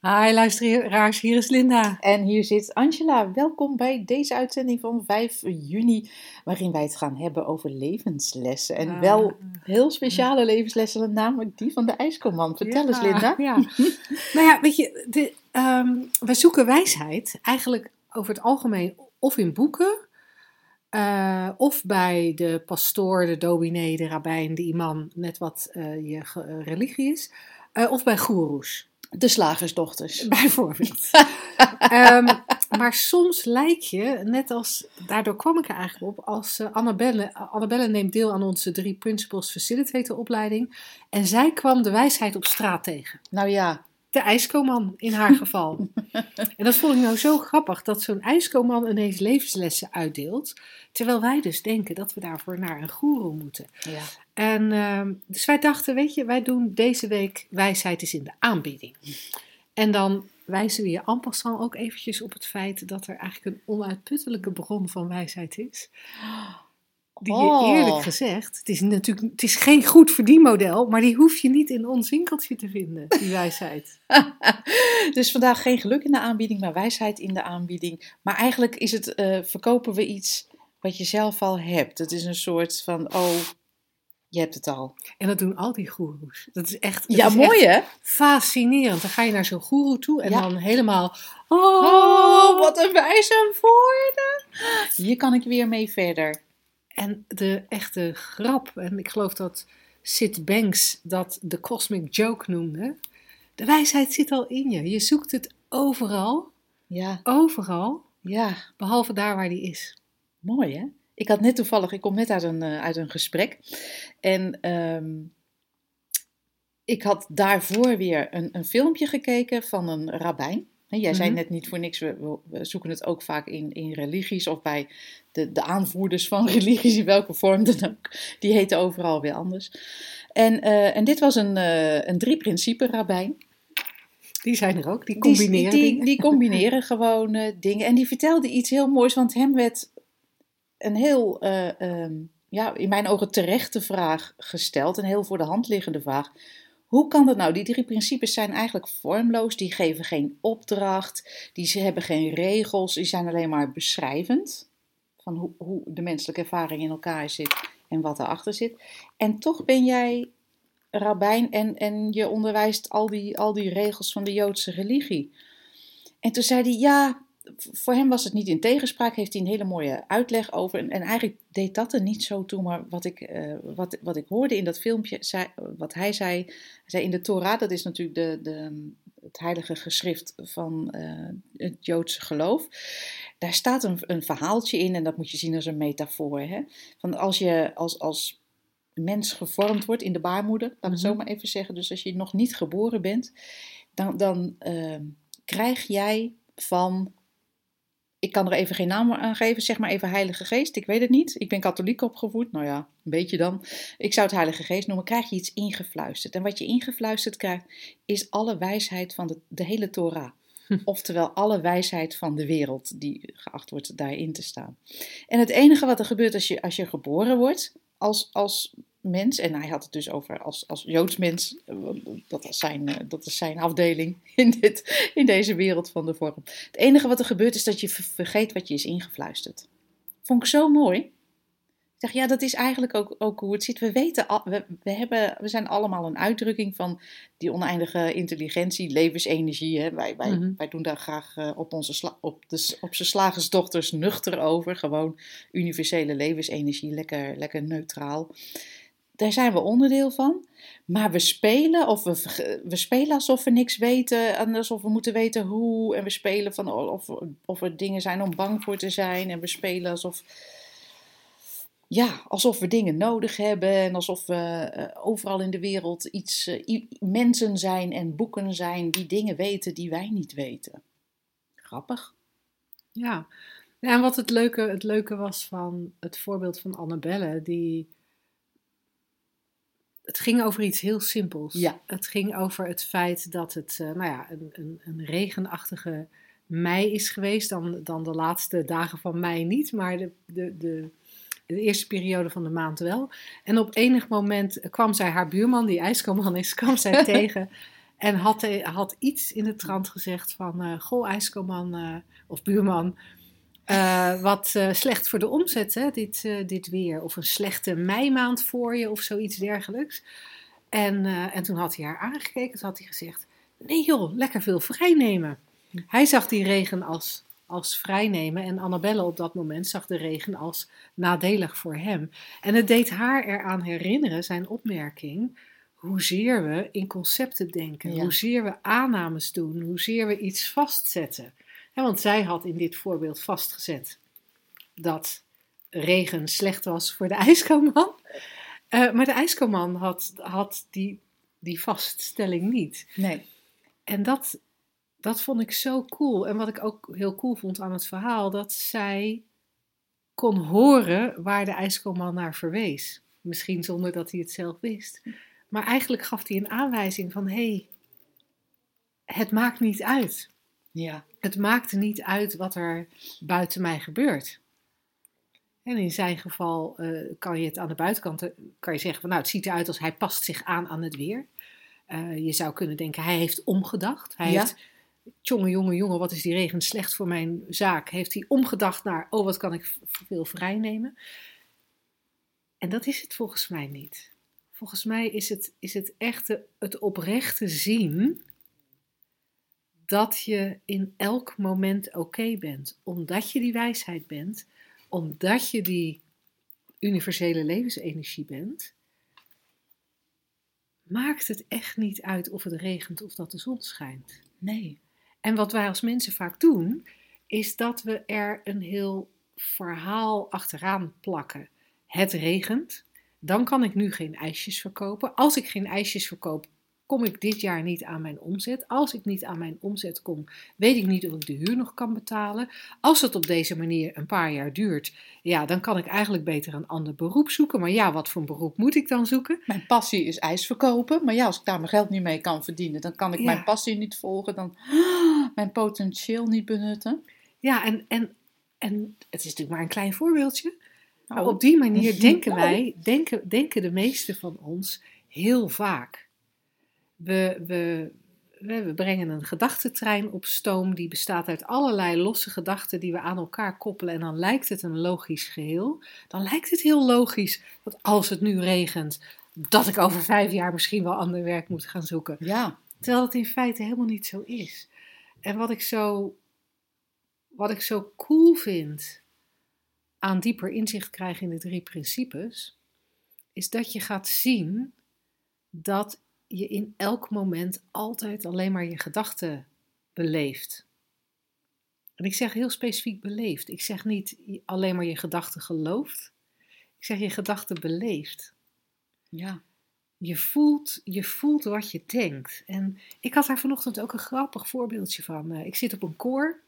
Hi luisteraars, hier is Linda. En hier zit Angela. Welkom bij deze uitzending van 5 juni, waarin wij het gaan hebben over levenslessen. En Ah. wel heel speciale levenslessen, namelijk die van de ijskoman. Vertel eens, Linda. Ja. nou ja, weet je, de, ehm, wij zoeken wijsheid eigenlijk over het algemeen of in boeken, eh, of bij de pastoor, de dominee, de rabbijn, de imam, net wat eh, je religie is, eh, of bij goeroes. De slagersdochters. Bijvoorbeeld. Ehm, maar soms lijkt je, net als, daardoor kwam ik er eigenlijk op, als eh, Annabelle, Annabelle neemt deel aan onze drie Principles Facilitator opleiding. En zij kwam de wijsheid op straat tegen. Nou ja, De ijskoman in haar geval. en dat vond ik nou zo grappig, dat zo'n ijskoman ineens levenslessen uitdeelt. Terwijl wij dus denken dat we daarvoor naar een goeroe moeten. ja. En ehm, dus wij dachten, weet je, wij doen deze week wijsheid is in de aanbieding. En dan wijzen we je en passant ook eventjes op het feit dat er eigenlijk een onuitputtelijke bron van wijsheid is. Die je Oh. eerlijk gezegd, het is natuurlijk het is geen goed verdienmodel, maar die hoef je niet in ons winkeltje te vinden, die wijsheid. dus vandaag geen geluk in de aanbieding, maar wijsheid in de aanbieding. Maar eigenlijk is het, eh, verkopen we iets wat je zelf al hebt. Het is een soort van, oh, je hebt het al. En dat doen al die goeroes. Dat is echt, dat Ja, is mooi echt hè? fascinerend. Dan ga je naar zo'n goeroe toe en Ja. dan helemaal, Oh, wat een wijze woorden. Hier kan ik weer mee verder. En de echte grap, en ik geloof dat Sid Banks dat de cosmic joke noemde. De wijsheid zit al in je. Je zoekt het overal, Ja, overal, ja, behalve daar waar die is. mooi hè? Ik had net toevallig, ik kom net uit een, eh, uit een gesprek. En ehm, ik had daarvoor weer een, een filmpje gekeken van een rabbijn. Jij zei Mhm. net niet voor niks, we, we- zoeken het ook vaak in, in religies of bij de, de aanvoerders van religies, in welke vorm dan ook. Die heten overal weer anders. En, eh, en dit was een, eh, een drie-principe rabbijn. Die zijn er ook, die combineren die, die, combineren gewoon eh, dingen. En die vertelde iets heel moois, want hem werd een heel, eh, ehm, ja, in mijn ogen terechte vraag gesteld. Een heel voor de hand liggende vraag. Hoe kan dat nou? Die drie principes zijn eigenlijk vormloos. Die geven geen opdracht. Die hebben geen regels. Die zijn alleen maar beschrijvend. Van hoe, hoe de menselijke ervaring in elkaar zit en wat erachter zit. En toch ben jij rabbijn en, en je onderwijst al die, al die regels van de Joodse religie. En toen zei hij, ja, voor hem was het niet in tegenspraak, heeft hij een hele mooie uitleg over. En, en eigenlijk deed dat er niet zo toe, maar wat ik, eh, wat, wat ik hoorde in dat filmpje, zei, wat hij zei, hij zei in de Torah, dat is natuurlijk de, de, het heilige geschrift van eh, het Joodse geloof. Daar staat een, een verhaaltje in en dat moet je zien als een metafoor. Hè? Van als je als, als mens gevormd wordt in de baarmoeder, laat ik het zo Mhm. maar even zeggen. Dus als je nog niet geboren bent, dan, dan ehm, krijg jij van, ik kan er even geen naam aan geven, zeg maar even Heilige Geest, ik weet het niet. Ik ben katholiek opgevoed, nou ja, een beetje dan. Ik zou het Heilige Geest noemen, krijg je iets ingefluisterd. En wat je ingefluisterd krijgt, is alle wijsheid van de, de hele Torah. Oftewel alle wijsheid van de wereld die geacht wordt daarin te staan. En het enige wat er gebeurt als je, als je geboren wordt als, als mens, en hij had het dus over als, als Joods mens, eh, dat is, zijn, eh, dat is zijn afdeling in, dit, in deze wereld van de vorm. Het enige wat er gebeurt is dat je ver- vergeet wat je is ingefluisterd. Vond ik zo mooi. Ik zeg, ja, dat is eigenlijk ook, ook hoe het zit. We weten, al, we, we, hebben, we zijn allemaal een uitdrukking van die oneindige intelligentie, levensenergie. Hè. Wij, wij, Mhm. wij doen daar graag eh, op, onze sla, op, de, op zijn slagersdochters nuchter over. Gewoon universele levensenergie, lekker, lekker neutraal. Daar zijn we onderdeel van. Maar we spelen, of we, we spelen alsof we niks weten, en alsof we moeten weten hoe. En we spelen van of, of er dingen zijn om bang voor te zijn. En we spelen alsof, ja, alsof we dingen nodig hebben. En alsof we eh, overal in de wereld iets, eh, mensen zijn en boeken zijn die dingen weten die wij niet weten. Grappig. Ja. ja, en wat het leuke, het leuke was van het voorbeeld van Annabelle, die het ging over iets heel simpels. Ja. Het ging over het feit dat het eh, nou ja, een, een, een regenachtige mei is geweest. Dan, dan de laatste dagen van mei niet, maar de, de, de, de eerste periode van de maand wel. En op enig moment kwam zij haar buurman, die ijskoman is, kwam zij tegen. En had, eh, had iets in de trant gezegd van, eh goh ijskoman of buurman, eh, wat eh, slecht voor de omzet, hè, dit, eh, dit weer. Of een slechte meimaand voor je of zoiets dergelijks. En, en toen had hij haar aangekeken, toen had hij gezegd, nee joh, lekker veel vrijnemen. Hij zag die regen als, als vrijnemen en Annabelle op dat moment zag de regen als nadelig voor hem. En het deed haar eraan herinneren, zijn opmerking, hoezeer we in concepten denken, Ja. hoezeer we aannames doen, hoezeer we iets vastzetten. Want zij had in dit voorbeeld vastgezet dat regen slecht was voor de ijskoman. Eh, maar de ijskoman had, had die, die vaststelling niet. Nee. En dat, dat vond ik zo cool. En wat ik ook heel cool vond aan het verhaal, dat zij kon horen waar de ijskoman naar verwees. Misschien zonder dat hij het zelf wist. Maar eigenlijk gaf hij een aanwijzing van: hé, hey, het maakt niet uit. Ja. Het maakte niet uit wat er buiten mij gebeurt. En in zijn geval eh, kan je het aan de buitenkant eh, kan je zeggen van nou het ziet eruit als hij past zich aan aan het weer. Eh, je zou kunnen denken hij heeft omgedacht. Hij Ja. heeft jongen jongen jongen wat is die regen slecht voor mijn zaak. Heeft hij omgedacht naar oh wat kan ik veel vrijnemen. En dat is het volgens mij niet. Volgens mij is het, is het echte, het oprechte zien dat je in elk moment oké bent. Omdat je die wijsheid bent, omdat je die universele levensenergie bent, maakt het echt niet uit of het regent of dat de zon schijnt. Nee. En wat wij als mensen vaak doen, is dat we er een heel verhaal achteraan plakken. Het regent, dan kan ik nu geen ijsjes verkopen. Als ik geen ijsjes verkoop, kom ik dit jaar niet aan mijn omzet. Als ik niet aan mijn omzet kom, weet ik niet of ik de huur nog kan betalen. Als het op deze manier een paar jaar duurt, ja, dan kan ik eigenlijk beter een ander beroep zoeken. Maar ja, wat voor een beroep moet ik dan zoeken? Mijn passie is ijs verkopen. Maar ja, als ik daar mijn geld niet mee kan verdienen, dan kan ik Ja. mijn passie niet volgen. Dan mijn potentieel niet benutten. Ja, en, en, en het is natuurlijk maar een klein voorbeeldje. Maar Oh. op die manier denken wij, denken, denken de meeste van ons heel vaak. We, we, we, brengen een gedachtentrein op stoom die bestaat uit allerlei losse gedachten die we aan elkaar koppelen. En dan lijkt het een logisch geheel. Dan lijkt het heel logisch dat als het nu regent, dat ik over vijf jaar misschien wel ander werk moet gaan zoeken. Ja. Terwijl het in feite helemaal niet zo is. En wat ik zo, wat ik zo cool vind aan dieper inzicht krijgen in de drie principes, is dat je gaat zien dat je in elk moment altijd alleen maar je gedachten beleeft. En ik zeg heel specifiek beleeft. Ik zeg niet alleen maar je gedachten gelooft. Ik zeg je gedachten beleeft. Ja. Je voelt, je voelt wat je denkt. En ik had daar vanochtend ook een grappig voorbeeldje van. Eh, ik zit op een koor.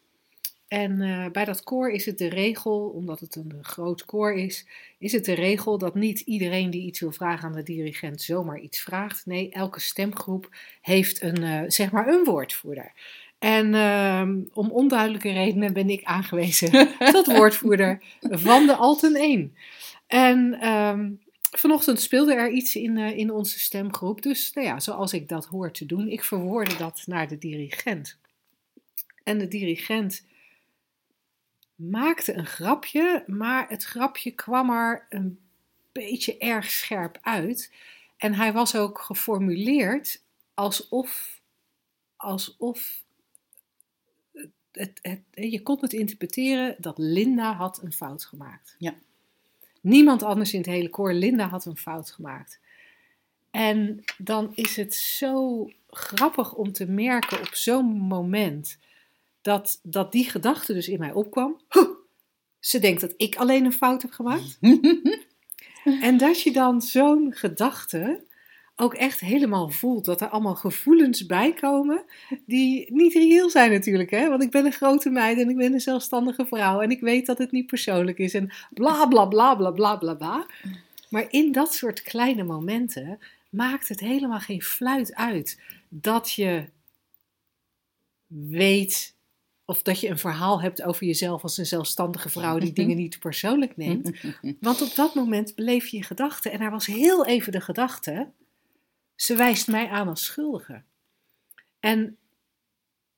En eh, bij dat koor is het de regel, omdat het een groot koor is, is het de regel dat niet iedereen die iets wil vragen aan de dirigent zomaar iets vraagt. Nee, elke stemgroep heeft een, eh, zeg maar een woordvoerder. En ehm, om onduidelijke redenen ben ik aangewezen tot woordvoerder van de Alten 1. En ehm, vanochtend speelde er iets in, eh, in onze stemgroep. Dus nou ja, zoals ik dat hoor te doen, ik verwoordde dat naar de dirigent. En de dirigent maakte een grapje, maar het grapje kwam er een beetje erg scherp uit. En hij was ook geformuleerd alsof, alsof het, het, je kon het interpreteren dat Linda had een fout gemaakt. Ja. Niemand anders in het hele koor, Linda had een fout gemaakt. En dan is het zo grappig om te merken op zo'n moment dat, dat die gedachte dus in mij opkwam. Huh, ze denkt dat ik alleen een fout heb gemaakt. en dat je dan zo'n gedachte ook echt helemaal voelt. Dat er allemaal gevoelens bij komen die niet reëel zijn natuurlijk. Hè? Want ik ben een grote meid en ik ben een zelfstandige vrouw. En ik weet dat het niet persoonlijk is. En bla bla bla bla bla bla bla. Maar in dat soort kleine momenten maakt het helemaal geen fluit uit dat je weet of dat je een verhaal hebt over jezelf als een zelfstandige vrouw die dingen niet persoonlijk neemt. Want op dat moment beleef je je gedachten en er was heel even de gedachte, ze wijst mij aan als schuldige. En,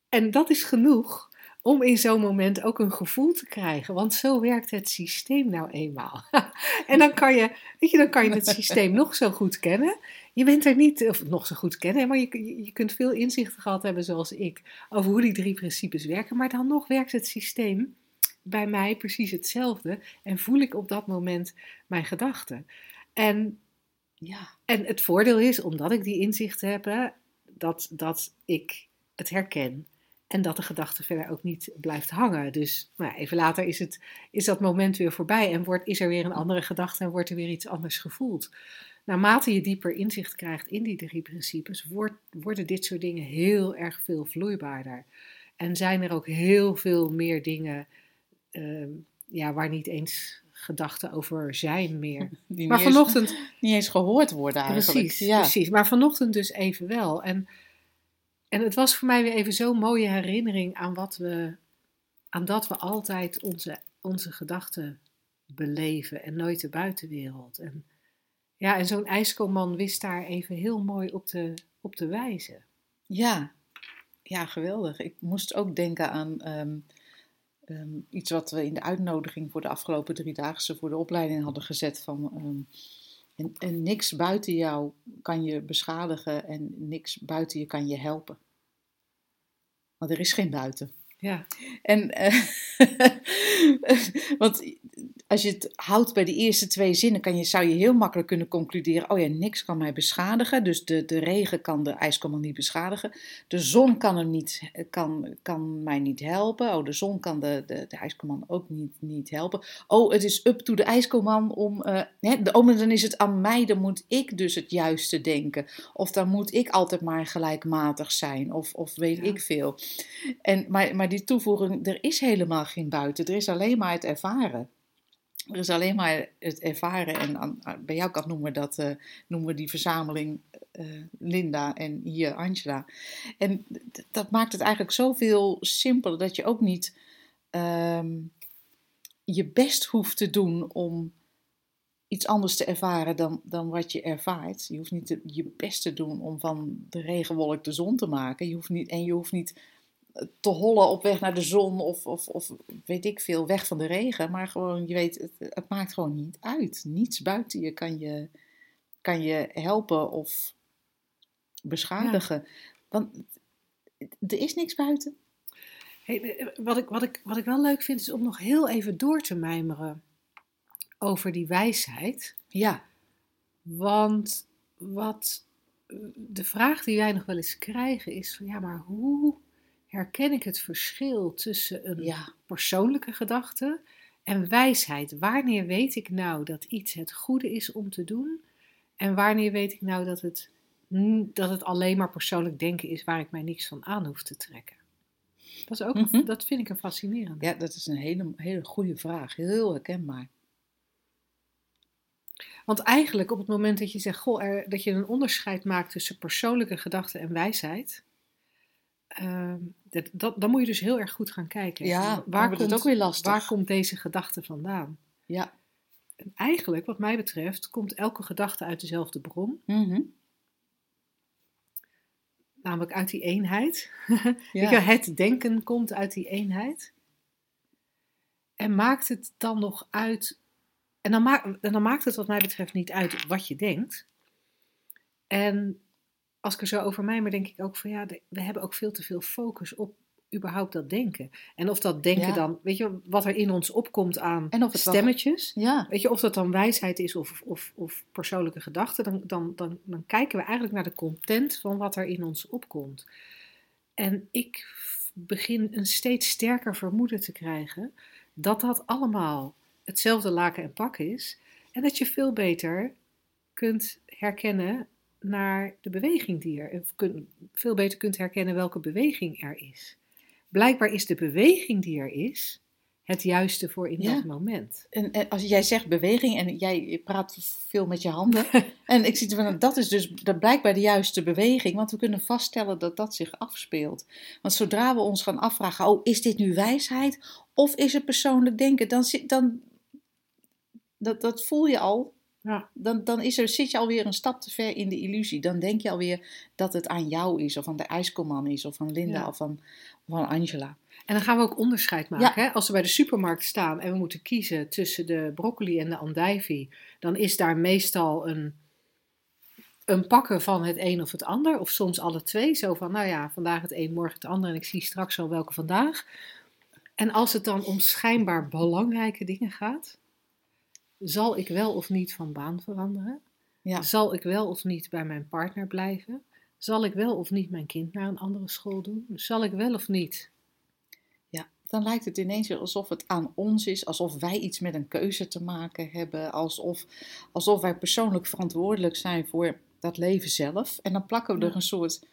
en dat is genoeg om in zo'n moment ook een gevoel te krijgen. Want zo werkt het systeem nou eenmaal. en dan kan je, weet je, dan kan je het systeem nog zo goed kennen. Je bent er niet, of nog zo goed kennen, maar je, je kunt veel inzichten gehad hebben zoals ik over hoe die drie principes werken. Maar dan nog werkt het systeem bij mij precies hetzelfde. En voel ik op dat moment mijn gedachten. En, ja. en het voordeel is, omdat ik die inzichten heb, dat, dat ik het herken. En dat de gedachte verder ook niet blijft hangen. Dus nou, even later is, het, is dat moment weer voorbij en wordt, is er weer een andere gedachte en wordt er weer iets anders gevoeld. Naarmate je dieper inzicht krijgt in die drie principes, wordt, worden dit soort dingen heel erg veel vloeibaarder. En zijn er ook heel veel meer dingen uh, ja, waar niet eens gedachten over zijn meer. Die maar niet vanochtend. Eens, niet eens gehoord worden eigenlijk. Precies, ja. precies. Maar vanochtend dus even wel. En en het was voor mij weer even zo'n mooie herinnering aan wat we, aan dat we altijd onze, onze gedachten beleven en nooit de buitenwereld. En ja, en zo'n ijskoman wist daar even heel mooi op te, op te wijzen. Ja. ja, geweldig. Ik moest ook denken aan um, um, iets wat we in de uitnodiging voor de afgelopen drie dagen voor de opleiding hadden gezet van. Um, en, en niks buiten jou kan je beschadigen en niks buiten je kan je helpen. Want er is geen buiten. Ja. En, uh, want als je het houdt bij de eerste twee zinnen, kan je, zou je heel makkelijk kunnen concluderen: oh ja, niks kan mij beschadigen. Dus de, de regen kan de ijskoman niet beschadigen. De zon kan, hem niet, kan, kan mij niet helpen. Oh, de zon kan de, de, de ijskoman ook niet, niet helpen. Oh, het is up to de ijskoman om. Uh, hè, oh, dan is het aan mij, dan moet ik dus het juiste denken. Of dan moet ik altijd maar gelijkmatig zijn. Of, of weet ja. ik veel. En, maar, maar die toevoeging, er is helemaal geen buiten. Er is alleen maar het ervaren. Er is alleen maar het ervaren. En bij jou kan noemen dat, uh, noemen we die verzameling uh, Linda en hier Angela. En dat maakt het eigenlijk zoveel simpeler dat je ook niet um, je best hoeft te doen om iets anders te ervaren dan, dan wat je ervaart. Je hoeft niet je best te doen om van de regenwolk de zon te maken. Je hoeft niet, en je hoeft niet te hollen op weg naar de zon of, of, of weet ik veel, weg van de regen. Maar gewoon, je weet, het, het maakt gewoon niet uit. Niets buiten je kan je, kan je helpen of beschadigen. Ja. Want er is niks buiten. Hey, wat, ik, wat, ik, wat ik wel leuk vind, is om nog heel even door te mijmeren over die wijsheid. Ja. Want wat de vraag die wij nog wel eens krijgen is van ja, maar hoe herken ik het verschil tussen een ja. persoonlijke gedachte en wijsheid. Wanneer weet ik nou dat iets het goede is om te doen? En wanneer weet ik nou dat het, dat het alleen maar persoonlijk denken is waar ik mij niks van aan hoef te trekken? Dat, is ook, mm -hmm. dat vind ik een fascinerend. Ja, dat is een hele, hele goede vraag. Heel herkenbaar. Want eigenlijk op het moment dat je zegt goh, er, dat je een onderscheid maakt tussen persoonlijke gedachten en wijsheid, uh, dat, dat, dan moet je dus heel erg goed gaan kijken. Ja, waar komt het ook weer lastig. Waar komt deze gedachte vandaan? Ja. En eigenlijk, wat mij betreft, komt elke gedachte uit dezelfde bron. Mm -hmm. Namelijk uit die eenheid. Ja. je, het denken komt uit die eenheid. En maakt het dan nog uit. En dan, maakt, en dan maakt het, wat mij betreft, niet uit wat je denkt. En als ik er zo over mij, maar denk ik ook van ja, we hebben ook veel te veel focus op überhaupt dat denken. En of dat denken ja. dan, weet je, wat er in ons opkomt aan en of het stemmetjes. Wel, ja. Weet je, of dat dan wijsheid is of, of, of persoonlijke gedachten, dan, dan, dan, dan kijken we eigenlijk naar de content van wat er in ons opkomt. En ik begin een steeds sterker vermoeden te krijgen dat dat allemaal hetzelfde laken en pak is. En dat je veel beter kunt herkennen naar de beweging die er, kun, veel beter kunt herkennen welke beweging er is. Blijkbaar is de beweging die er is het juiste voor in Ja. dat moment. En, en als jij zegt beweging en jij praat veel met je handen. en ik zie van, dat is dus dat blijkbaar de juiste beweging. Want we kunnen vaststellen dat dat zich afspeelt. Want zodra we ons gaan afvragen, oh, is dit nu wijsheid? Of is het persoonlijk denken? Dan, dan dat, dat voel je al. Ja. Dan, dan is er, zit je alweer een stap te ver in de illusie. Dan denk je alweer dat het aan jou is, of aan de ijskomman is, of aan Linda, Ja. of aan, of aan Angela. En dan gaan we ook onderscheid maken. Hè? Als we bij de supermarkt staan en we moeten kiezen tussen de broccoli en de andijvie, dan is daar meestal een, een pakken van het een of het ander, of soms alle twee. Zo van, nou ja, vandaag het een, morgen het ander en ik zie straks al welke vandaag. En als het dan om schijnbaar belangrijke dingen gaat, zal ik wel of niet van baan veranderen? Ja. Zal ik wel of niet bij mijn partner blijven? Zal ik wel of niet mijn kind naar een andere school doen? Zal ik wel of niet Ja, dan lijkt het ineens weer alsof het aan ons is, alsof wij iets met een keuze te maken hebben, alsof, alsof wij persoonlijk verantwoordelijk zijn voor dat leven zelf. En dan plakken we er een soort,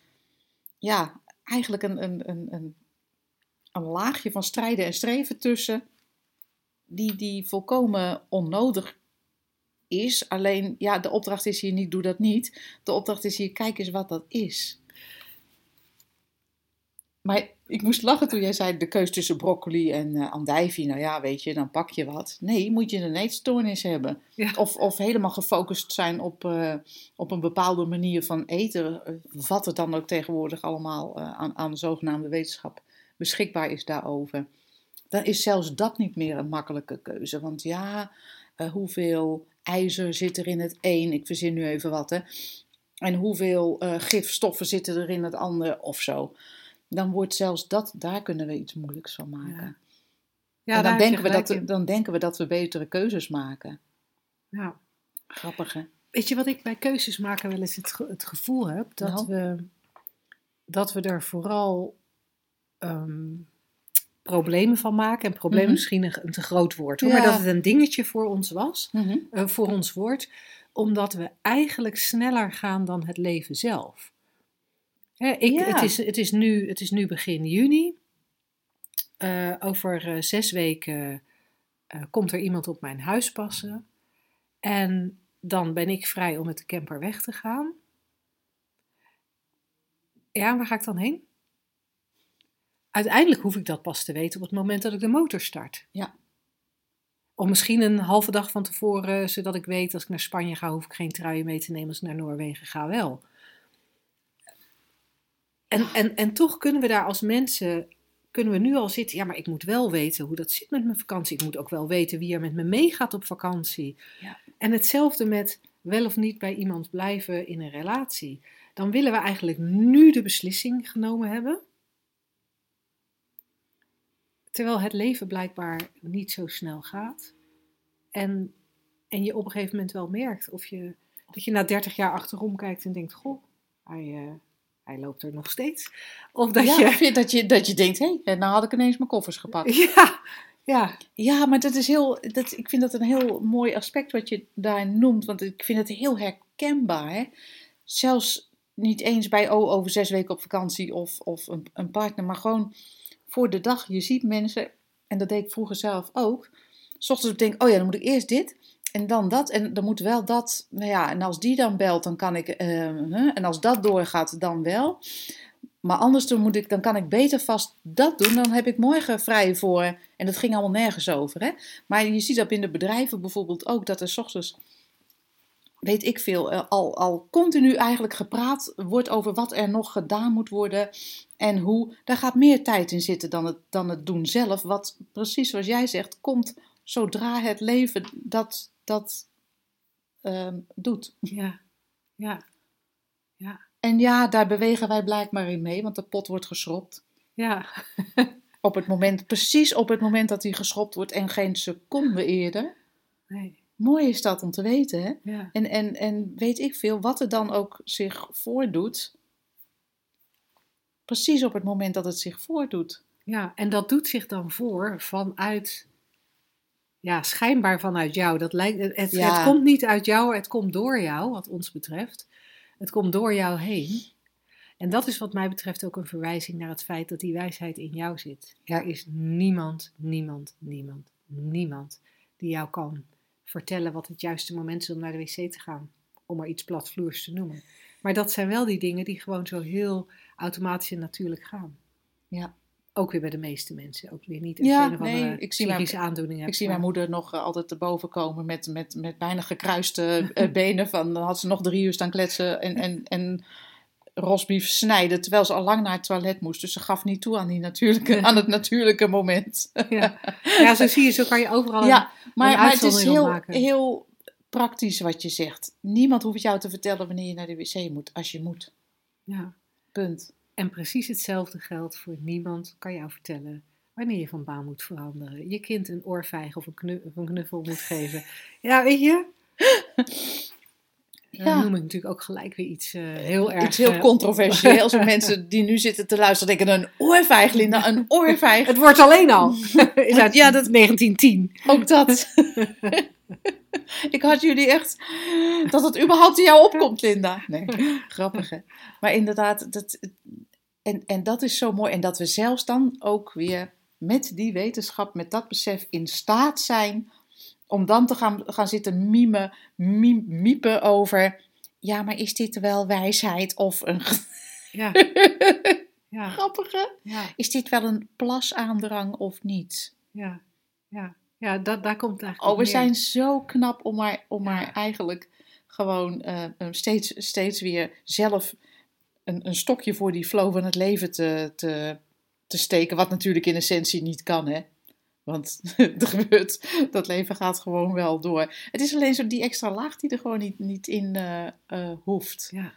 ja, eigenlijk een, een, een, een, een laagje van strijden en streven tussen, die, die volkomen onnodig is. Alleen, ja, de opdracht is hier niet, doe dat niet. De opdracht is hier, kijk eens wat dat is. Maar ik moest lachen toen jij zei de keus tussen broccoli en eh andijvie. Nou ja, weet je, dan pak je wat. Nee, moet je een eetstoornis hebben. Ja. Of, of helemaal gefocust zijn op, eh, op een bepaalde manier van eten. eh, Wat het dan ook tegenwoordig allemaal aan, aan de zogenaamde wetenschap beschikbaar is daarover. Dan is zelfs dat niet meer een makkelijke keuze. Want ja, eh, hoeveel ijzer zit er in het een? Ik verzin nu even wat, hè. En hoeveel eh, gifstoffen zitten er in het ander of zo. Dan wordt zelfs dat, daar kunnen we iets moeilijks van maken. Ja, en dan denken, we dat, in. dan denken we dat we betere keuzes maken. Ja. Grappig, hè? Weet je wat ik bij keuzes maken wel eens het, ge- het gevoel heb? Dat, Nou? we, dat we er vooral ehm, problemen van maken. En probleem Mhm. misschien een, een te groot woord. Hoor, Ja. Maar dat het een dingetje voor ons was. eh, voor ons wordt. Omdat we eigenlijk sneller gaan dan het leven zelf. Hè, ik, Ja. het, is, het, is nu, het is nu begin juni. Eh, over eh, zes weken komt er iemand op mijn huis passen. En dan ben ik vrij om met de camper weg te gaan. Ja, waar ga ik dan heen? Uiteindelijk hoef ik dat pas te weten op het moment dat ik de motor start. Ja. Of misschien een halve dag van tevoren, zodat ik weet als ik naar Spanje ga, hoef ik geen truien mee te nemen. Als ik naar Noorwegen ga, wel. En, en, en toch kunnen we daar als mensen, kunnen we nu al zitten. Ja, maar ik moet wel weten hoe dat zit met mijn vakantie. Ik moet ook wel weten wie er met me meegaat op vakantie. Ja. En hetzelfde met wel of niet bij iemand blijven in een relatie. Dan willen we eigenlijk nu de beslissing genomen hebben. Terwijl het leven blijkbaar niet zo snel gaat. En, en je op een gegeven moment wel merkt of je, dat je na 30 jaar achterom kijkt en denkt: Goh, hij, eh, hij loopt er nog steeds. Of dat ja, je. of je, dat, je, dat je denkt, hé, hey, nou had ik ineens mijn koffers gepakt. Ja, ja, Ja, maar dat is heel, dat, ik vind dat een heel mooi aspect wat je daar noemt. Want ik vind het heel herkenbaar. Hè? Zelfs niet eens bij oh, over zes weken op vakantie of, of een, een partner, maar gewoon voor de dag. Je ziet mensen, en dat deed ik vroeger zelf ook. S ochtends denk oh ja, dan moet ik eerst dit en dan dat. En dan moet wel dat, nou ja, en als die dan belt, dan kan ik, eh, en als dat doorgaat, dan wel. Maar anders dan, moet ik, dan kan ik beter vast dat doen. Dan heb ik morgen vrij voor. En dat ging allemaal nergens over. Hè? Maar je ziet dat binnen bedrijven bijvoorbeeld ook. Dat er 's ochtends, weet ik veel, eh, al, al continu eigenlijk gepraat wordt over wat er nog gedaan moet worden. En hoe. Daar gaat meer tijd in zitten dan het, dan het doen zelf. Wat precies zoals jij zegt, komt zodra het leven dat, dat ehm, doet. ja, ja, ja, En ja, daar bewegen wij blijkbaar in mee, want de pot wordt geschropt. ja, Op het moment, precies op het moment dat hij geschropt wordt en geen seconde eerder. nee, Mooi is dat om te weten, hè? ja, En, en, en weet ik veel, wat er dan ook zich voordoet. Precies op het moment dat het zich voordoet. ja. En dat doet zich dan voor vanuit, ja, schijnbaar vanuit jou. Dat lijkt, het, Ja. het komt niet uit jou, het komt door jou, wat ons betreft. Het komt door jou heen. En dat is wat mij betreft ook een verwijzing naar het feit dat die wijsheid in jou zit. Er is niemand, niemand, niemand, niemand die jou kan vertellen wat het juiste moment is om naar de wc te gaan. Om maar iets platvloers te noemen. Maar dat zijn wel die dingen die gewoon zo heel automatisch en natuurlijk gaan. Ja. Ook weer bij de meeste mensen. Ook weer niet Ja, nee, ik zie mijn- psychische aandoening hebt. Ik zie mijn moeder nog eh, altijd erboven komen met, met, met bijna gekruiste eh, benen. Van, dan had ze nog drie uur staan kletsen en, en, en rosbief snijden. Terwijl ze al lang naar het toilet moest. Dus ze gaf niet toe aan, die natuurlijke, aan het natuurlijke moment. Ja. ja, zo zie je, zo kan je overal... Ja, maar, maar het is heel, maken. heel praktisch wat je zegt. Niemand hoeft jou te vertellen wanneer je naar de wc moet. Als je moet. ja. Punt. En precies hetzelfde geldt voor niemand kan jou vertellen wanneer je van baan moet veranderen. Je kind een oorvijg of een, knu- of een knuffel moet geven. Ja, weet je? Dan Ja. noem ik natuurlijk ook gelijk weer iets eh, heel erg... Iets heel eh, controversieels. voor mensen die nu zitten te luisteren denken: een oorvijg, Linda, een oorvijg. Het wordt alleen al. Is uit Ja, dat 1910. Ook dat. ik had jullie echt. Dat het überhaupt in jou opkomt, Linda. Nee, grappig hè. Maar inderdaad, dat, en, en dat is zo mooi. En dat we zelfs dan ook weer met die wetenschap, met dat besef in staat zijn. Om dan te gaan, gaan zitten mimen, miepen over. Ja, maar is dit wel wijsheid of een Ja, ja, grappige? ja, Is dit wel een plasaandrang of niet? ja. ja. ja dat, daar komt eigenlijk Oh, we zijn zo knap om maar, om maar eigenlijk gewoon eh, steeds, steeds weer zelf een, een stokje voor die flow van het leven te, te, te steken. Wat natuurlijk in essentie niet kan, hè. Want er gebeurt, dat leven gaat gewoon wel door. Het is alleen zo die extra laag die er gewoon niet, niet in eh, eh, hoeft. Ja,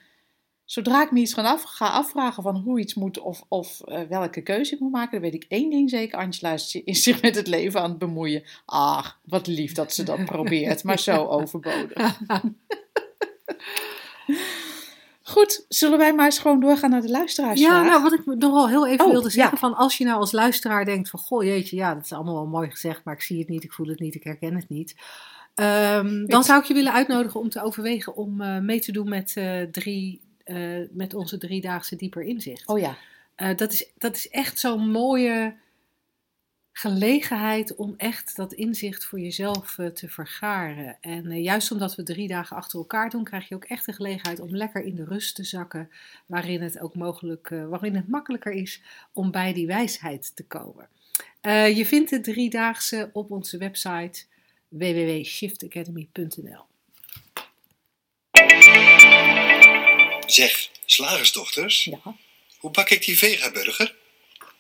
Zodra ik me iets ga, af, ga afvragen van hoe iets moet of, of eh, welke keuze ik moet maken, dan weet ik één ding zeker. Angela is, is zich met het leven aan het bemoeien. Ach, wat lief dat ze dat probeert, maar zo overbodig. Goed, zullen wij maar eens gewoon doorgaan naar de luisteraars? Ja, nou, wat ik nog wel heel even Oh, wilde zeggen, ja. van als je nou als luisteraar denkt van, goh jeetje, ja, dat is allemaal wel mooi gezegd, maar ik zie het niet, ik voel het niet, ik herken het niet. Ehm, dan zou ik je willen uitnodigen om te overwegen om eh, mee te doen met, eh, drie, eh, met onze driedaagse dieper inzicht. Oh ja, dat, is, dat is echt zo'n mooie gelegenheid om echt dat inzicht voor jezelf eh, te vergaren. En eh, juist omdat we drie dagen achter elkaar doen, krijg je ook echt de gelegenheid om lekker in de rust te zakken, waarin het ook mogelijk, eh, waarin het makkelijker is om bij die wijsheid te komen. Eh, je vindt de driedaagse op onze website www.shiftacademy.nl. Zeg, slagersdochters, ja. hoe bak ik die vegaburger?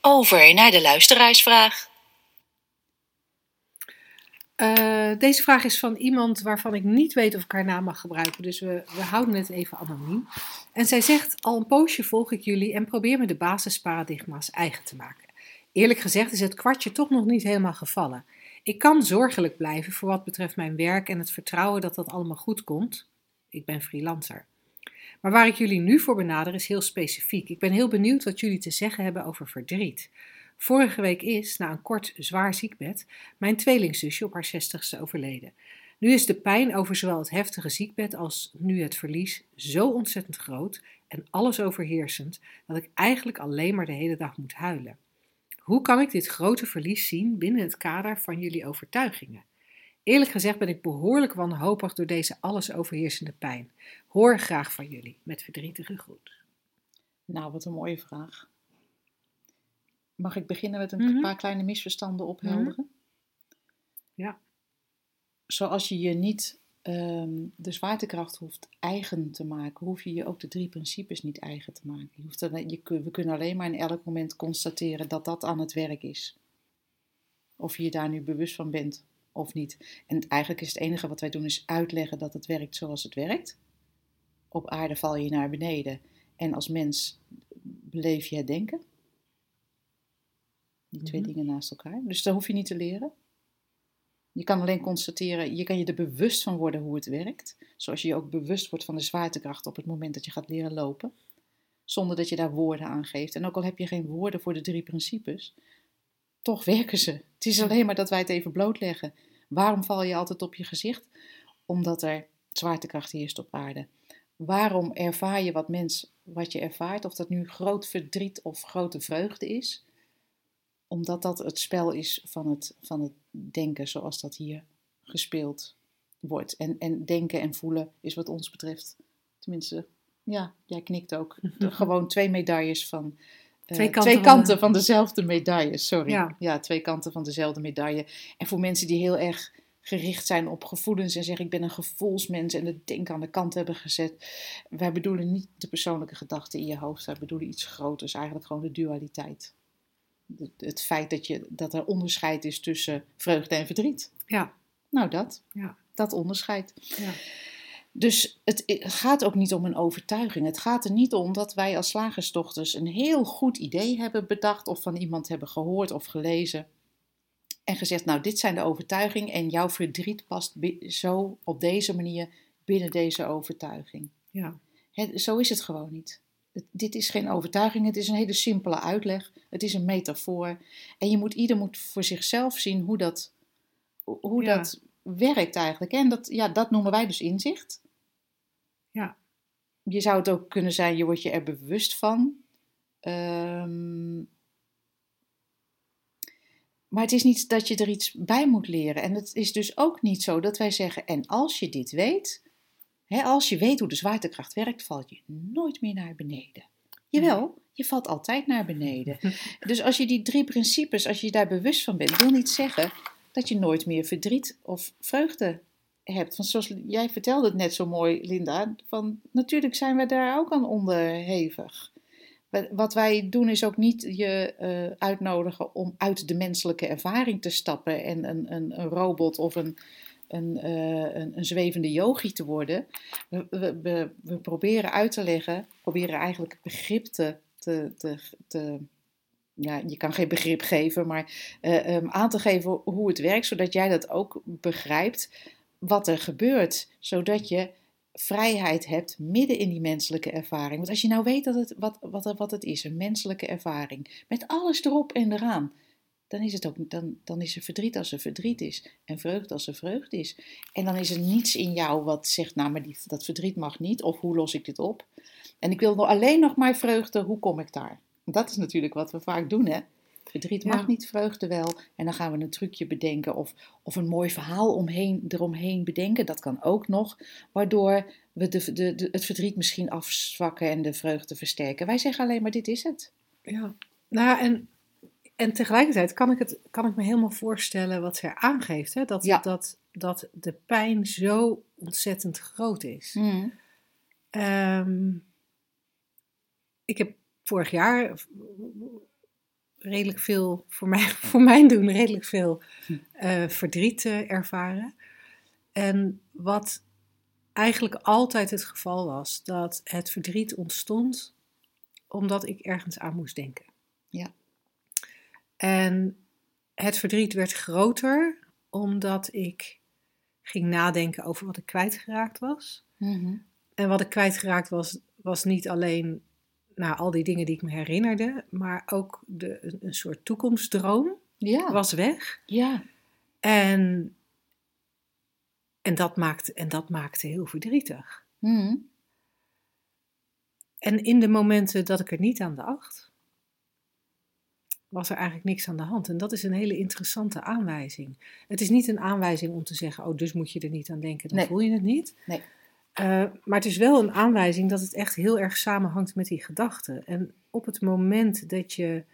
Over naar de luisteraarsvraag. Eh, deze vraag is van iemand waarvan ik niet weet of ik haar naam mag gebruiken, dus we, we houden het even anoniem. En zij zegt: Al een poosje volg ik jullie en probeer me de basisparadigma's eigen te maken. Eerlijk gezegd is het kwartje toch nog niet helemaal gevallen. Ik kan zorgelijk blijven voor wat betreft mijn werk en het vertrouwen dat dat allemaal goed komt. Ik ben freelancer. Maar waar ik jullie nu voor benader is heel specifiek. Ik ben heel benieuwd wat jullie te zeggen hebben over verdriet. Vorige week is, na een kort zwaar ziekbed, mijn tweelingzusje op haar zestigste overleden. Nu is de pijn over zowel het heftige ziekbed als nu het verlies zo ontzettend groot en alles overheersend dat ik eigenlijk alleen maar de hele dag moet huilen. Hoe kan ik dit grote verlies zien binnen het kader van jullie overtuigingen? Eerlijk gezegd ben ik behoorlijk wanhopig door deze alles overheersende pijn. Hoor graag van jullie, met verdrietige groet. Nou, wat een mooie vraag. Mag ik beginnen met een Mhm. paar kleine misverstanden ophelderen? Ja. Zoals je je niet ehm, de zwaartekracht hoeft eigen te maken, hoef je je ook de drie principes niet eigen te maken. Je hoeft alleen, je, we kunnen alleen maar in elk moment constateren dat dat aan het werk is. Of je je daar nu bewust van bent of niet. En eigenlijk is het enige wat wij doen is uitleggen dat het werkt zoals het werkt. Op aarde val je naar beneden en als mens beleef je het denken. Die twee Mhm. dingen naast elkaar. Dus dat hoef je niet te leren. Je kan alleen constateren, je kan je er bewust van worden hoe het werkt. Zoals je je ook bewust wordt van de zwaartekracht op het moment dat je gaat leren lopen. Zonder dat je daar woorden aan geeft. En ook al heb je geen woorden voor de drie principes, toch werken ze. Het is alleen maar dat wij het even blootleggen. Waarom val je altijd op je gezicht? Omdat er zwaartekracht heerst op aarde. Waarom ervaar je wat mens wat je ervaart, of dat nu groot verdriet of grote vreugde is. Omdat dat het spel is van het, van het denken zoals dat hier gespeeld wordt. En, en denken en voelen is wat ons betreft, tenminste, ja, jij knikt ook. De- gewoon twee medailles van. eh, Twee kanten twee van kanten de- van dezelfde medaille, sorry. Ja. ja, twee kanten van dezelfde medaille. En voor mensen die heel erg gericht zijn op gevoelens en zeggen ik ben een gevoelsmens en het denken aan de kant hebben gezet. Wij bedoelen niet de persoonlijke gedachten in je hoofd, wij bedoelen iets groters, eigenlijk gewoon de dualiteit. Het feit dat, je, dat er onderscheid is tussen vreugde en verdriet. Ja, Nou, dat. Ja. Dat onderscheid. ja. Dus het gaat ook niet om een overtuiging. Het gaat er niet om dat wij als slagersdochters een heel goed idee hebben bedacht of van iemand hebben gehoord of gelezen. En gezegd, nou dit zijn de overtuigingen en jouw verdriet past zo op deze manier binnen deze overtuiging. ja. Hè, zo is het gewoon niet. Dit is geen overtuiging, het is een hele simpele uitleg. Het is een metafoor. En je moet, ieder moet voor zichzelf zien hoe dat, hoe Ja. dat werkt eigenlijk. En dat, ja, dat noemen wij dus inzicht. Ja. Je zou het ook kunnen zijn, je wordt je er bewust van. Ehm, maar het is niet dat je er iets bij moet leren. En het is dus ook niet zo dat wij zeggen, en als je dit weet, als je weet hoe de zwaartekracht werkt, val je nooit meer naar beneden. Jawel, je valt altijd naar beneden. Dus als je die drie principes, als je daar bewust van bent, wil niet zeggen dat je nooit meer verdriet of vreugde hebt. Want zoals jij vertelde het net zo mooi, Linda, van natuurlijk zijn we daar ook aan onderhevig. Wa- Wat wij doen is ook niet je eh, uitnodigen om uit de menselijke ervaring te stappen en een, een, een robot of een, een, eh, een, een zwevende yogi te worden. We, we, we, proberen uit te leggen, proberen eigenlijk begrip te, te ja, je kan geen begrip geven, maar eh, ehm, aan te geven hoe het werkt, zodat jij dat ook begrijpt wat er gebeurt, zodat je vrijheid hebt midden in die menselijke ervaring. Want als je nou weet dat het, wat, wat, wat het is, een menselijke ervaring, met alles erop en eraan, dan is, het ook, dan, dan is er verdriet als er verdriet is en vreugde als er vreugde is. En dan is er niets in jou wat zegt, nou, maar die, dat verdriet mag niet, of hoe los ik dit op? En ik wil nog alleen nog maar vreugde, hoe kom ik daar? Dat is natuurlijk wat we vaak doen, hè? Verdriet mag Ja. niet, vreugde wel. En dan gaan we een trucje bedenken of, of een mooi verhaal omheen, eromheen bedenken. Dat kan ook nog, waardoor we de, de, de, het verdriet misschien afzwakken en de vreugde versterken. Wij zeggen alleen maar, dit is het. Ja, nou en, en tegelijkertijd kan ik, het, kan ik me helemaal voorstellen wat zij aangeeft. Hè? Dat, Ja. dat, dat de pijn zo ontzettend groot is. Ehm, ik heb vorig jaar redelijk veel, voor, mij, voor mijn doen, redelijk veel eh, verdriet eh, ervaren. En wat eigenlijk altijd het geval was, dat het verdriet ontstond omdat ik ergens aan moest denken. Ja. En het verdriet werd groter omdat ik ging nadenken over wat ik kwijtgeraakt was. En wat ik kwijtgeraakt was, was niet alleen nou, al die dingen die ik me herinnerde, maar ook de, een, een soort toekomstdroom Ja. was weg. ja. En, en, dat maakte, en dat maakte heel verdrietig. Mhm. En in de momenten dat ik er niet aan dacht, was er eigenlijk niks aan de hand. En dat is een hele interessante aanwijzing. Het is niet een aanwijzing om te zeggen, oh, dus moet je er niet aan denken, dan Nee. voel je het niet. Nee. Eh, maar het is wel een aanwijzing dat het echt heel erg samenhangt met die gedachten. En op het moment dat je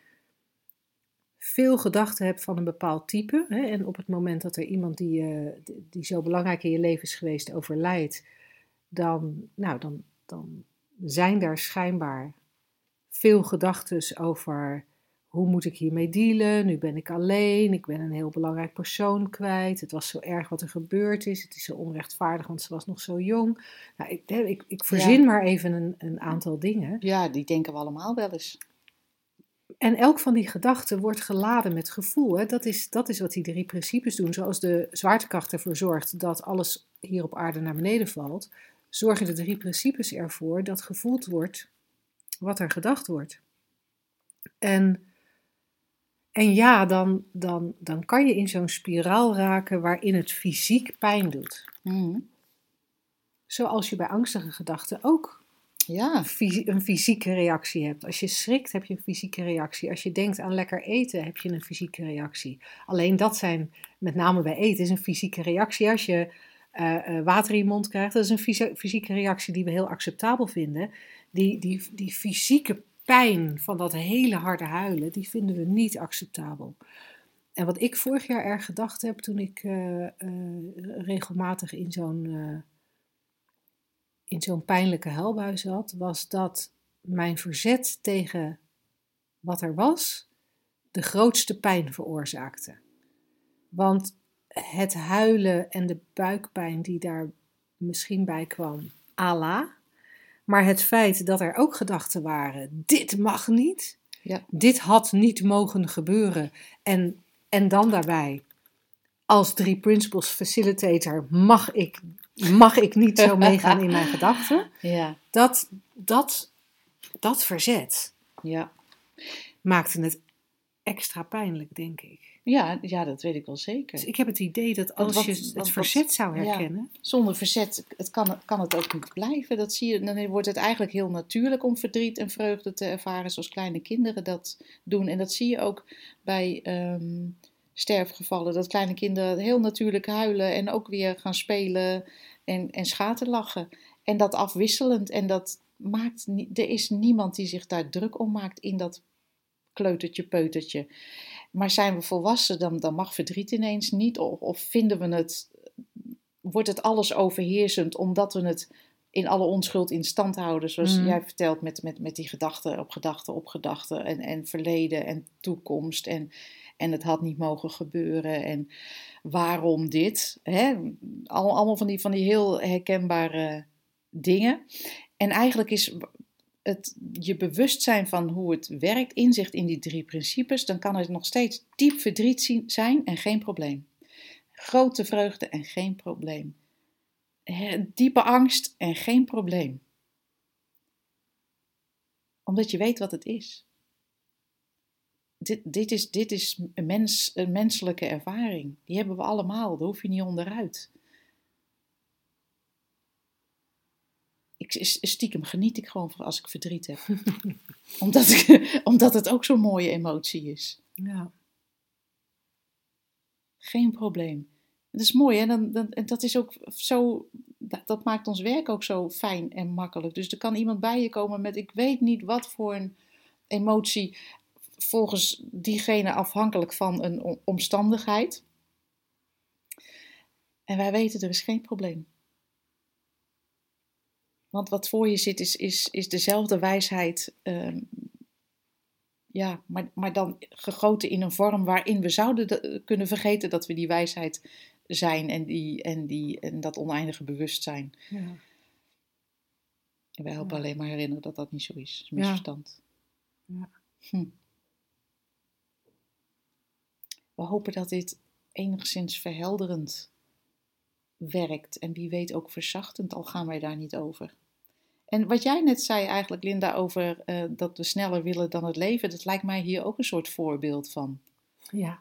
veel gedachten hebt van een bepaald type, hè, en op het moment dat er iemand die, eh, die zo belangrijk in je leven is geweest overlijdt, dan, nou, dan, dan zijn daar schijnbaar veel gedachten over hoe moet ik hiermee dealen? Nu ben ik alleen, ik ben een heel belangrijk persoon kwijt. Het was zo erg wat er gebeurd is. Het is zo onrechtvaardig, want ze was nog zo jong. Nou, ik, ik, ik verzin Ja. maar even een, een aantal dingen. ja, die denken we allemaal wel eens. En elk van die gedachten wordt geladen met gevoel. Hè? Dat, is, dat is wat die drie principes doen. Zoals de zwaartekracht ervoor zorgt dat alles hier op aarde naar beneden valt, zorgen de drie principes ervoor dat gevoeld wordt wat er gedacht wordt. En, en ja, dan, dan, dan kan je in zo'n spiraal raken waarin het fysiek pijn doet. Mhm. Zoals je bij angstige gedachten ook Ja, een fysieke reactie hebt. Als je schrikt, heb je een fysieke reactie. Als je denkt aan lekker eten, heb je een fysieke reactie. Alleen dat zijn, met name bij eten, is een fysieke reactie. Als je eh, eh, water in je mond krijgt, dat is een fysi- fysieke reactie die we heel acceptabel vinden. Die, die, die fysieke pijn van dat hele harde huilen, die vinden we niet acceptabel. En wat ik vorig jaar erg gedacht heb toen ik eh, eh, regelmatig in zo'n eh, in zo'n pijnlijke huilbui zat, was dat mijn verzet tegen wat er was, de grootste pijn veroorzaakte. Want het huilen en de buikpijn die daar misschien bij kwam, Allah. Maar het feit dat er ook gedachten waren: dit mag niet, Ja. dit had niet mogen gebeuren. En, en dan daarbij, als drie principles facilitator, mag ik, mag ik niet zo meegaan in mijn gedachten. ja, Dat, dat, dat verzet ja. maakte het extra pijnlijk, denk ik. Ja, ja, dat weet ik wel Dus zeker. ik heb het idee dat als wat- je het wat- verzet zou ja. herkennen, Zonder verzet het kan, kan het ook niet blijven. Dat zie je, dan wordt het eigenlijk heel natuurlijk om verdriet en vreugde te ervaren zoals kleine kinderen dat doen. En dat zie je ook bij ehm, sterfgevallen. Dat kleine kinderen heel natuurlijk huilen en ook weer gaan spelen en, en schaterlachen. En dat afwisselend. En dat maakt, er is niemand die zich daar druk om maakt in dat kleutertje, peutertje. Maar zijn we volwassen, dan, dan mag verdriet ineens niet. Of, of vinden we het, wordt het alles overheersend omdat we het in alle onschuld in stand houden. Zoals Mhm. jij vertelt met, met, met die gedachten op gedachten op gedachten. En, en verleden en toekomst. En, en het had niet mogen gebeuren. En waarom dit? Hè? Al- Allemaal van die, van die heel herkenbare dingen. En eigenlijk is het je bewustzijn van hoe het werkt, inzicht in die drie principes, dan kan het nog steeds diep verdriet zijn en geen probleem. Grote vreugde en geen probleem. Diepe angst en geen probleem. Omdat je weet wat het is. Dit, dit is, dit is een, mens, een menselijke ervaring. Die hebben we allemaal, daar hoef je niet onderuit. Ik, stiekem geniet ik gewoon van als ik verdriet heb. omdat, ik, omdat het ook zo'n mooie emotie is. ja. Geen probleem. Dat is mooi, hè? Dan, dan, en dat is ook zo. Dat, dat maakt ons werk ook zo fijn en makkelijk. Dus er kan iemand bij je komen met: ik weet niet wat voor een emotie. Volgens diegene afhankelijk van een omstandigheid. En wij weten er is geen probleem. Want wat voor je zit is, is, is dezelfde wijsheid. ehm, ja, maar, maar dan gegoten in een vorm waarin we zouden de- kunnen vergeten dat we die wijsheid zijn en, die, en, die, en dat oneindige bewustzijn. ja. En wij helpen Ja. alleen maar herinneren dat dat niet zo is. Is misverstand. Ja. Hm. We hopen dat dit enigszins verhelderend werkt en wie weet ook verzachtend, al gaan wij daar niet over. En wat jij net zei eigenlijk, Linda, over eh, dat we sneller willen dan het leven, dat lijkt mij hier ook een soort voorbeeld van. Ja.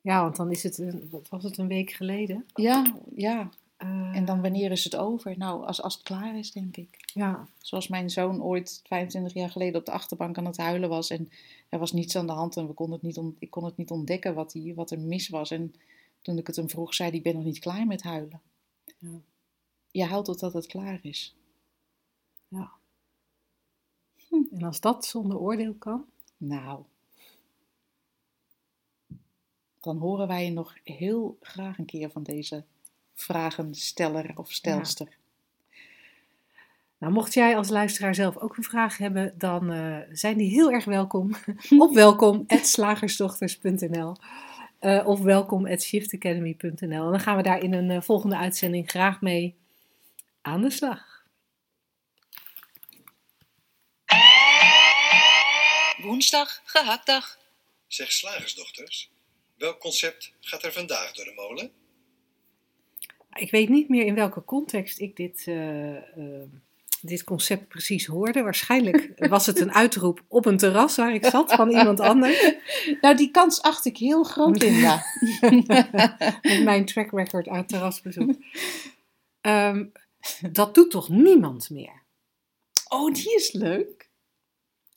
ja, want dan is het, een, wat was het, een week geleden? Ja, ja. Eh, En dan wanneer is het over? Nou, als, als het klaar is, denk ik. Ja, Zoals mijn zoon ooit 25 jaar geleden op de achterbank aan het huilen was. En er was niets aan de hand en we konden het niet ik kon het niet ontdekken wat, hij, wat er mis was. En toen ik het hem vroeg, zei hij, ik ben nog niet klaar met huilen. Ja. Je huilt totdat het klaar is. ja. En als dat zonder oordeel kan, Nou, dan horen wij je nog heel graag een keer van deze vragensteller of stelster. Nou, mocht jij als luisteraar zelf ook een vraag hebben, dan eh, zijn die heel erg welkom op welkom.slagersdochters.nl eh, of welkom.shiftacademy.nl. En dan gaan we daar in een eh, volgende uitzending graag mee aan de slag. Woensdag, gehaktdag. Zeg slagersdochters, welk concept gaat er vandaag door de molen? Ik weet niet meer in welke context ik dit, eh, eh, dit concept precies hoorde. Waarschijnlijk was het een uitroep op een terras waar ik zat van iemand anders. Nou, die kans acht ik heel groot, Linda. Met mijn track record uit terrasbezoek. Ehm, dat doet toch niemand meer? Oh, die is leuk.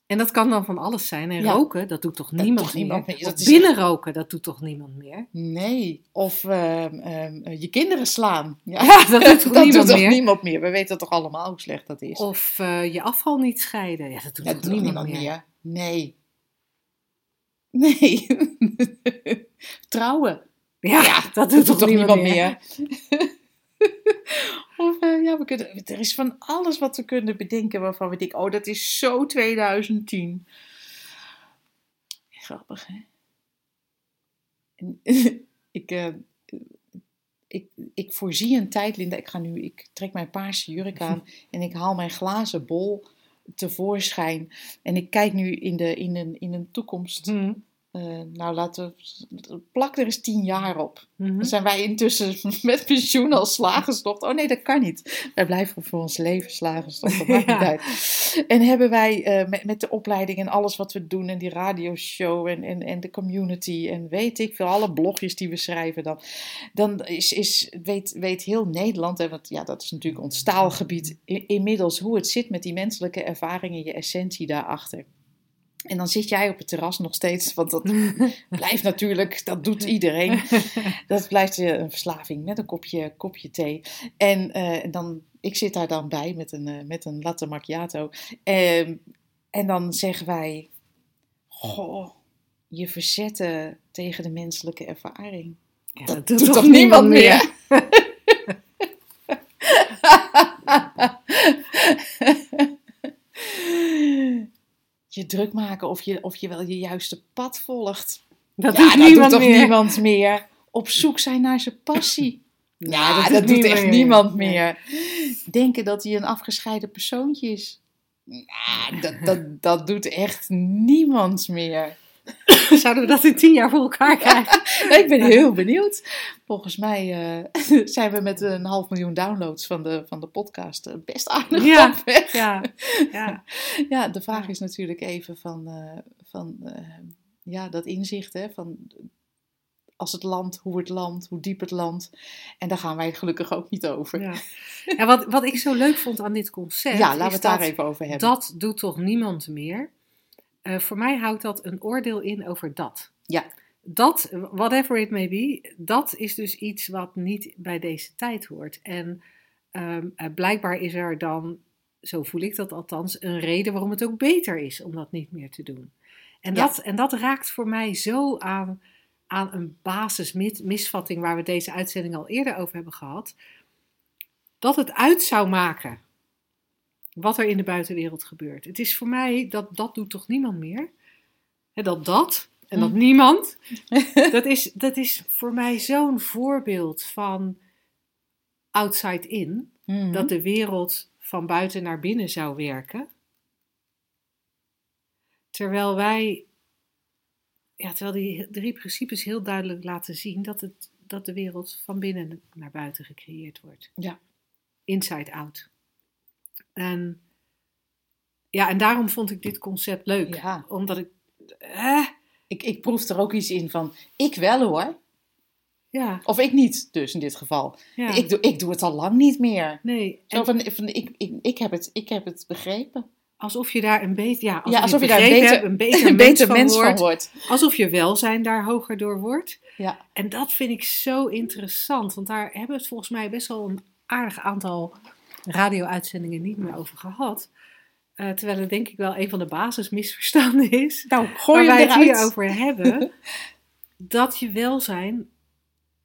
En dat kan dan van alles zijn. En Ja. roken, dat doet toch Dat niemand, doet niemand meer? Dat Of is binnen roken, dat doet toch niemand meer? Nee. Of ehm, ehm, eh, je kinderen slaan. Ja, Ja, dat doet toch niemand toch meer? niemand meer. We weten toch allemaal hoe slecht dat is. Of eh, je afval niet scheiden. Ja, dat doet toch dat doet niemand, niemand meer? meer. Nee. Nee. Trouwen. Ja, dat doet toch, niemand, meer? Of, eh, ja, we kunnen, er is van alles wat we kunnen bedenken waarvan we denken, oh, dat is zo 2010. Grappig, hè? Ik, eh, ik, ik voorzie een tijd, Linda, ik ga nu, ik trek mijn paarse jurk aan en ik haal mijn glazen bol tevoorschijn. En ik kijk nu in, de, in, een, in een toekomst. Hm. Eh, nou, laten we, plak er eens tien jaar op. Mhm. Dan zijn wij intussen met pensioen als slagersdochter. Oh nee, dat kan niet. Wij blijven voor ons leven slagersdochter. Maakt Ja. niet uit. En hebben wij eh, met, met de opleiding en alles wat we doen. En die radioshow en, en, en de community. En weet ik veel, alle blogjes die we schrijven. Dan, dan is, is, weet, weet heel Nederland. En want ja, dat is natuurlijk ons taalgebied. inmiddels hoe het zit met die menselijke ervaringen. Je essentie daarachter. En dan zit jij op het terras nog steeds, want dat blijft natuurlijk, dat doet iedereen. Dat blijft eh, een verslaving met een kopje, kopje thee. En eh, dan, ik zit daar dan bij met een, eh, met een latte macchiato. Ehm, en dan zeggen wij, goh, je verzetten tegen de menselijke ervaring. Ja, Dat doet toch niemand meer? je druk maken of je, of je wel je juiste pad volgt. Dat ja, doet dat niemand doet toch meer. niemand meer. Op zoek zijn naar zijn passie. Ja, dat dat, doet echt meer. niemand meer. Denken dat hij een afgescheiden persoontje is. Ja, dat, dat, dat doet echt niemand meer. Zouden we dat in tien jaar voor elkaar krijgen? Ik ben heel benieuwd. Volgens mij eh, zijn we met een half miljoen downloads van de, van de podcast eh, best aardig Ja. op weg. Ja, ja. Ja, de vraag is natuurlijk even van, eh, van ja, dat inzicht, hè, van als het land, hoe het land, hoe diep het land. En daar gaan wij gelukkig ook niet over. Ja, ja. En wat, wat ik zo leuk vond aan dit concept. laten we het daar even over hebben. Dat doet toch niemand meer? Eh, voor mij houdt dat een oordeel in over dat. Ja. Dat, whatever it may be, dat is dus iets wat niet bij deze tijd hoort. En ehm, eh, blijkbaar is er dan, zo voel ik dat althans, een reden waarom het ook beter is om dat niet meer te doen. En, Ja. dat, en dat raakt voor mij zo aan, aan een basismisvatting waar we deze uitzending al eerder over hebben gehad. Dat het uit zou maken wat er in de buitenwereld gebeurt. Het is voor mij, dat, dat doet toch niemand meer? Dat dat en dat Hm. niemand, dat is, dat is voor mij zo'n voorbeeld van outside in. Mhm. Dat de wereld van buiten naar binnen zou werken. Terwijl wij, ja, terwijl die drie principes heel duidelijk laten zien dat, het, dat de wereld van binnen naar buiten gecreëerd wordt. Ja. Inside out. En ja, en daarom vond ik dit concept leuk. Ja. Omdat ik, eh, ik, ik proef er ook iets in van, ik wel hoor. ja, Of ik niet, dus in dit geval. ja. Ik, doe, ik doe het al lang niet meer. nee, Zo en van, van ik, ik, ik, heb het, ik heb het begrepen. alsof je daar een beetje, ja, alsof, ja, alsof je, je daar een beter, een beter, een mens, beter van, mens wordt, van wordt. Alsof je welzijn daar hoger door wordt. Ja. En dat vind ik zo interessant, want daar hebben we het volgens mij best wel een aardig aantal radio-uitzendingen niet meer over gehad. Eh, terwijl het denk ik wel een van de basismisverstanden is. Nou, gooi waar wij het hier over hebben. dat je welzijn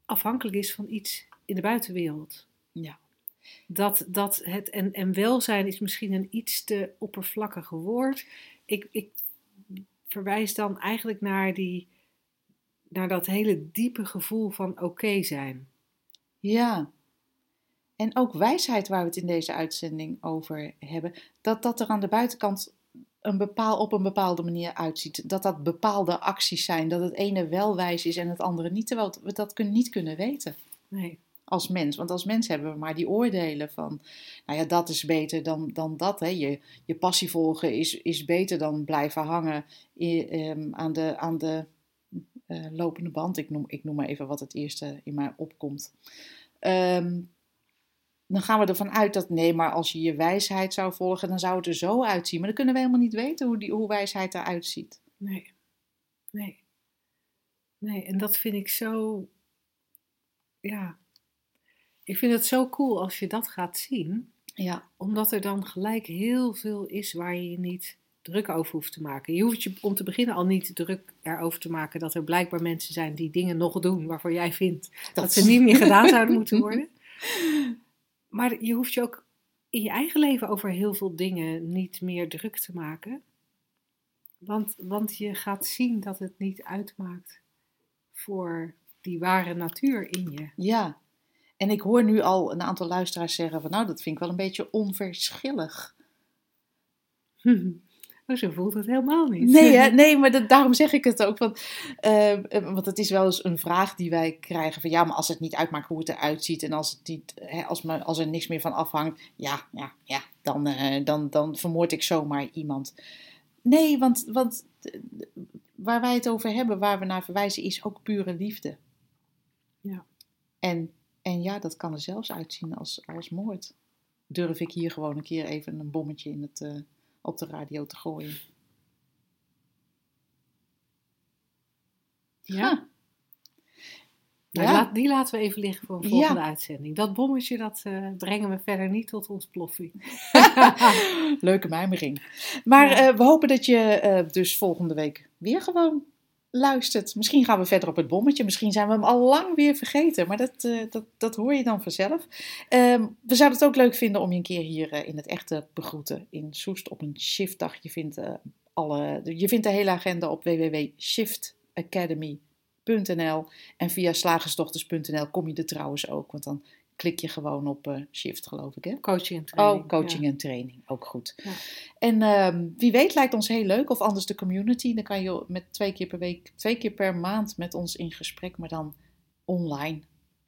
afhankelijk is van iets in de buitenwereld. Ja. Dat, dat het, en, en welzijn is misschien een iets te oppervlakkig woord. Ik, ik verwijs dan eigenlijk naar, die, naar dat hele diepe gevoel van oké zijn. Ja. En ook wijsheid, waar we het in deze uitzending over hebben, dat dat er aan de buitenkant een bepaal, op een bepaalde manier uitziet. Dat dat bepaalde acties zijn, dat het ene wel wijs is en het andere niet, terwijl we dat kun- niet kunnen weten Nee. als mens. Want als mens hebben we maar die oordelen van, nou ja, dat is beter dan, dan dat. Hè. Je, je passie volgen is, is beter dan blijven hangen ehm, aan de, aan de eh, lopende band. Ik noem, ik noem maar even wat het eerste in mij opkomt. Ehm, dan gaan we ervan uit dat nee, maar als je je wijsheid zou volgen, dan zou het er zo uitzien. Maar dan kunnen we helemaal niet weten hoe, die, hoe wijsheid eruit ziet. Nee. Nee. Nee, en dat vind ik zo. Ja. Ik vind het zo cool als je dat gaat zien, Ja, omdat er dan gelijk heel veel is waar je je niet druk over hoeft te maken. Je hoeft je om te beginnen al niet druk erover te maken dat er blijkbaar mensen zijn die dingen nog doen waarvoor jij vindt dat, ze niet meer gedaan zouden moeten worden. Maar je hoeft je ook in je eigen leven over heel veel dingen niet meer druk te maken. Want, want je gaat zien dat het niet uitmaakt voor die ware natuur in je. Ja, en ik hoor nu al een aantal luisteraars zeggen van nou, dat vind ik wel een beetje onverschillig. Oh, zo voelt het helemaal niet. Nee, hè? nee maar dat, daarom zeg ik het ook. Want, eh, eh, want het is wel eens een vraag die wij krijgen van ja, maar als het niet uitmaakt hoe het eruit ziet en als, het niet, hè, als, me, als er niks meer van afhangt, ja, ja, ja dan, eh, dan, dan vermoord ik zomaar iemand. Nee, want, want eh, waar wij het over hebben, waar we naar verwijzen, is ook pure liefde. Ja. En, en ja, dat kan er zelfs uitzien als, als moord. Durf ik hier gewoon een keer even een bommetje in het, op de radio te gooien. Ja? Nou, Ja. die laten we even liggen voor een volgende Ja. uitzending. Dat bommetje, dat eh, brengen we verder niet tot ontploffing. Leuke mijmering. Maar Ja. eh, we hopen dat je eh, dus volgende week weer gewoon luistert. Misschien gaan we verder op het bommetje. Misschien zijn we hem al lang weer vergeten. Maar dat, eh, dat, dat hoor je dan vanzelf. Ehm, we zouden het ook leuk vinden om je een keer hier eh, in het echte te begroeten. In Soest op een shiftdag. Je vindt, eh, alle, je vindt de hele agenda op www.shiftacademy.nl. En via slagersdochters.nl kom je er trouwens ook. Want dan klik je gewoon op eh, shift geloof ik hè. Coaching en training. Oh, coaching ja. en training, ook goed. Ja. En ehm, wie weet lijkt ons heel leuk, of anders de community. Dan kan je met twee keer per week, twee keer per maand met ons in gesprek, maar dan online,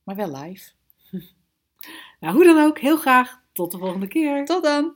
maar wel live. Nou, hoe dan ook, heel graag. Tot de volgende keer. Tot dan!